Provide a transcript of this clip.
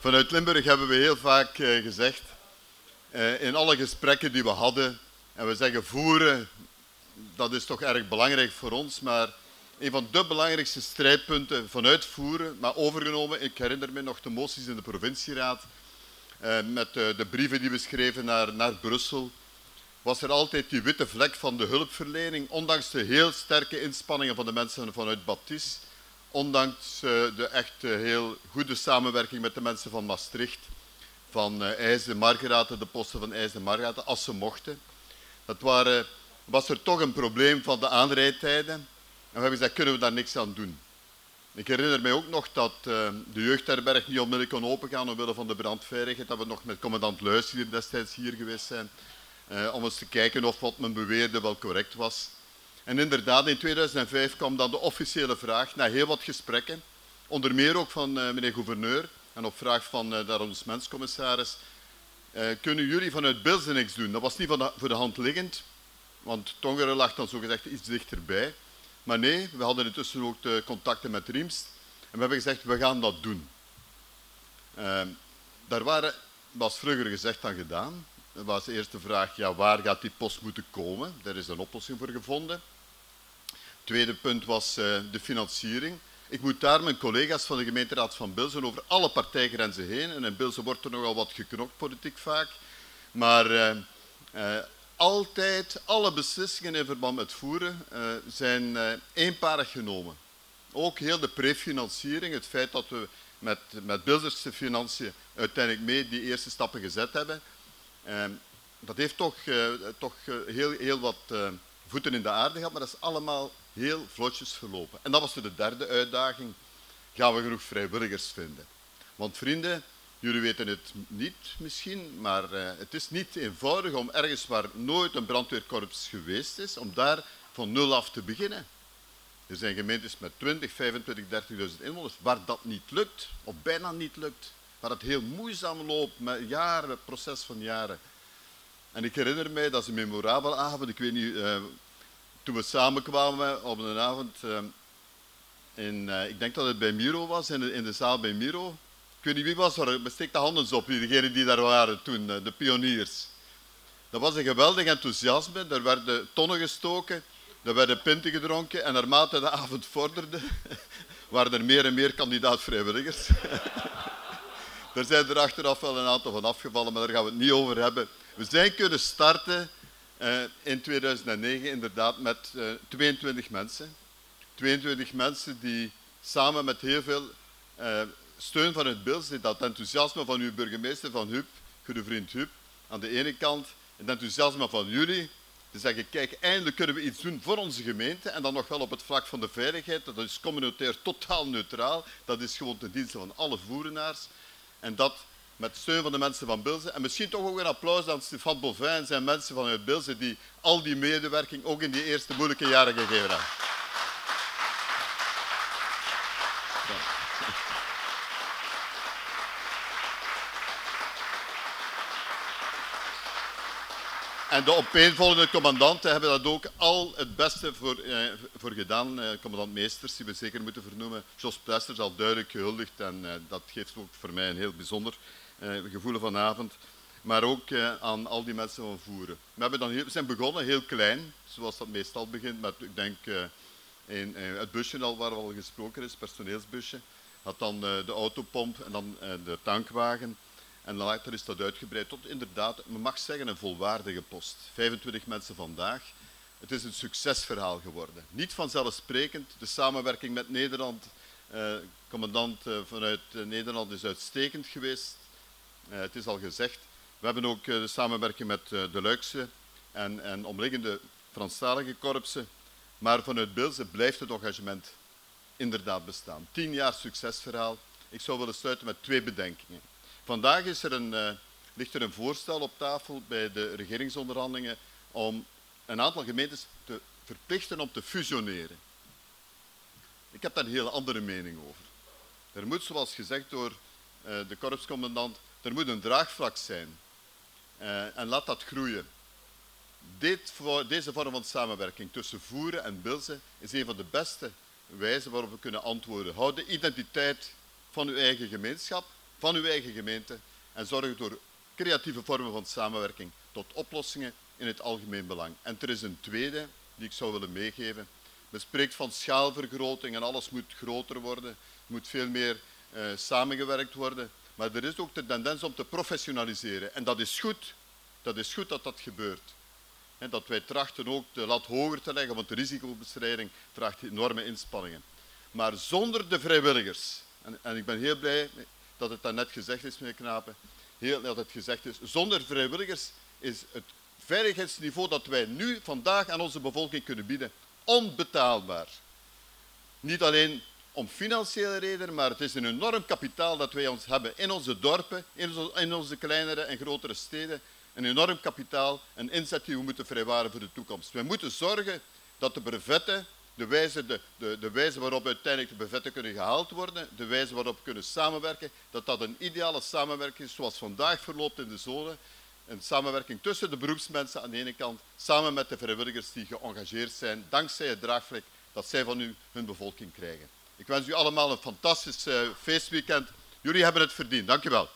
Vanuit Limburg hebben we heel vaak eh, gezegd, eh, in alle gesprekken die we hadden, en we zeggen voeren, dat is toch erg belangrijk voor ons, maar een van de belangrijkste strijdpunten vanuit voeren, maar overgenomen, ik herinner me nog de moties in de provincieraad, eh, met de brieven die we schreven naar, naar Brussel, was er altijd die witte vlek van de hulpverlening, ondanks de heel sterke inspanningen van de mensen vanuit Baptist, ondanks de echt heel goede samenwerking met de mensen van Maastricht, van IJs Margarethe, de posten van IJs Margarethe, als ze mochten. Dat waren, was er toch een probleem van de aanrijdtijden. En we hebben gezegd, kunnen we daar niks aan doen? Ik herinner mij ook nog dat de jeugdherberg niet onmiddellijk kon opengaan omwille van de brandveiligheid. Dat we nog met commandant Luijs hier destijds hier geweest zijn. Om eens te kijken of wat men beweerde wel correct was. En inderdaad, in 2005 kwam dan de officiële vraag, na heel wat gesprekken, onder meer ook van uh, meneer gouverneur en op vraag van uh, de arrondissementscommissaris, uh, kunnen jullie vanuit Bilzen niks doen? Dat was niet van de, voor de hand liggend, want Tongeren lag dan zogezegd iets dichterbij. Maar nee, we hadden intussen ook de contacten met Riemst en we hebben gezegd, we gaan dat doen. Uh, daar waren, was vroeger gezegd dan gedaan. Dat was de eerste vraag, ja, waar gaat die post moeten komen? Daar is een oplossing voor gevonden. Tweede punt was uh, de financiering. Ik moet daar mijn collega's van de gemeenteraad van Bilzen over alle partijgrenzen heen, en in Bilzen wordt er nogal wat geknokt politiek vaak, maar uh, uh, altijd, alle beslissingen in verband met voeren zijn eenparig genomen. Ook heel de prefinanciering, het feit dat we met, met Bilzerse financiën uiteindelijk mee die eerste stappen gezet hebben, dat heeft toch, toch heel, heel wat voeten in de aarde gehad, maar dat is allemaal heel vlotjes verlopen. En dat was de derde uitdaging. Gaan we genoeg vrijwilligers vinden? Want vrienden, jullie weten het niet misschien, maar uh, het is niet eenvoudig om ergens waar nooit een brandweerkorps geweest is, om daar van nul af te beginnen. Er zijn gemeentes met 20, 25, 30.000 inwoners waar dat niet lukt, of bijna niet lukt. Waar het heel moeizaam loopt, met jaren, proces van jaren. En ik herinner mij, dat is een memorabele avond, ik weet niet, uh, toen we samenkwamen op een avond, uh, in, uh, ik denk dat het bij Miro was, in de, in de zaal bij Miro. Ik weet niet wie was er, besteek de handen op, degenen die daar waren toen, de pioniers. Dat was een geweldig enthousiasme, er werden tonnen gestoken, er werden pinten gedronken en naarmate de avond vorderde, waren er meer en meer kandidaat-vrijwilligers. er zijn er achteraf wel een aantal van afgevallen, maar daar gaan we het niet over hebben. We zijn kunnen starten uh, in 2009 inderdaad met uh, 22 mensen. 22 mensen die samen met heel veel uh, steun van het Bils, dat enthousiasme van uw burgemeester van Huub, goede vriend Huub, aan de ene kant, het enthousiasme van jullie, te zeggen, kijk, eindelijk kunnen we iets doen voor onze gemeente. En dan nog wel op het vlak van de veiligheid, dat is communautair totaal neutraal, dat is gewoon ten dienste van alle voerenaars. En dat met steun van de mensen van Bilze. En misschien toch ook een applaus aan Stefan Bovin en zijn mensen vanuit Bilze die al die medewerking ook in die eerste moeilijke jaren gegeven hebben. En de opeenvolgende commandanten hebben dat ook al het beste voor, eh, voor gedaan. Eh, commandant Meesters, die we zeker moeten vernoemen. Jos Plesters al duidelijk gehuldigd en eh, dat geeft ook voor mij een heel bijzonder eh, gevoelen vanavond. Maar ook eh, aan al die mensen van voeren. We, hebben dan zijn begonnen heel klein, zoals dat meestal begint, met ik denk eh, een, het busje al waar al gesproken is, personeelsbusje. Had dan de autopomp en dan de tankwagen. En later is dat uitgebreid tot inderdaad, men mag zeggen, een volwaardige post. 25 mensen vandaag. Het is een succesverhaal geworden. Niet vanzelfsprekend. De samenwerking met Nederland, eh, commandant eh, vanuit Nederland is uitstekend geweest. Uh, het is al gezegd. We hebben ook de samenwerking met de Luikse en, en omliggende Franstalige korpsen. Maar vanuit Bilze blijft het engagement inderdaad bestaan. Tien jaar succesverhaal. Ik zou willen sluiten met twee bedenkingen. Vandaag is er een, ligt er een voorstel op tafel bij de regeringsonderhandelingen om een aantal gemeentes te verplichten om te fusioneren. Ik heb daar een heel andere mening over. Er moet, zoals gezegd door de korpscommandant, er moet een draagvlak zijn. Uh, en laat dat groeien. Dit, deze vorm van samenwerking tussen Voeren en Bilze is een van de beste wijzen waarop we kunnen antwoorden. Houd de identiteit van uw eigen gemeenschap, van uw eigen gemeente en zorg door creatieve vormen van samenwerking tot oplossingen in het algemeen belang. En er is een tweede die ik zou willen meegeven. Men spreekt van schaalvergroting en alles moet groter worden, moet veel meer uh, samengewerkt worden. Maar er is ook de tendens om te professionaliseren. En dat is goed. Dat is goed dat dat gebeurt. En dat wij trachten ook de lat hoger te leggen, want de risicobestrijding vraagt enorme inspanningen. Maar zonder de vrijwilligers, en, en ik ben heel blij dat het net gezegd is, meneer Knapen, heel, dat het gezegd is, zonder vrijwilligers is het veiligheidsniveau dat wij nu vandaag aan onze bevolking kunnen bieden onbetaalbaar. Niet alleen om financiële redenen, maar het is een enorm kapitaal dat wij ons hebben in onze dorpen, in onze kleinere en grotere steden. Een enorm kapitaal, een inzet die we moeten vrijwaren voor de toekomst. We moeten zorgen dat de brevetten, de wijze, de, de, de wijze waarop uiteindelijk de brevetten kunnen gehaald worden, de wijze waarop we kunnen samenwerken, dat dat een ideale samenwerking is zoals vandaag verloopt in de zone. Een samenwerking tussen de beroepsmensen aan de ene kant, samen met de vrijwilligers die geëngageerd zijn, dankzij het draagvlek dat zij van u hun bevolking krijgen. Ik wens u allemaal een fantastisch uh, feestweekend. Jullie hebben het verdiend. Dank u wel.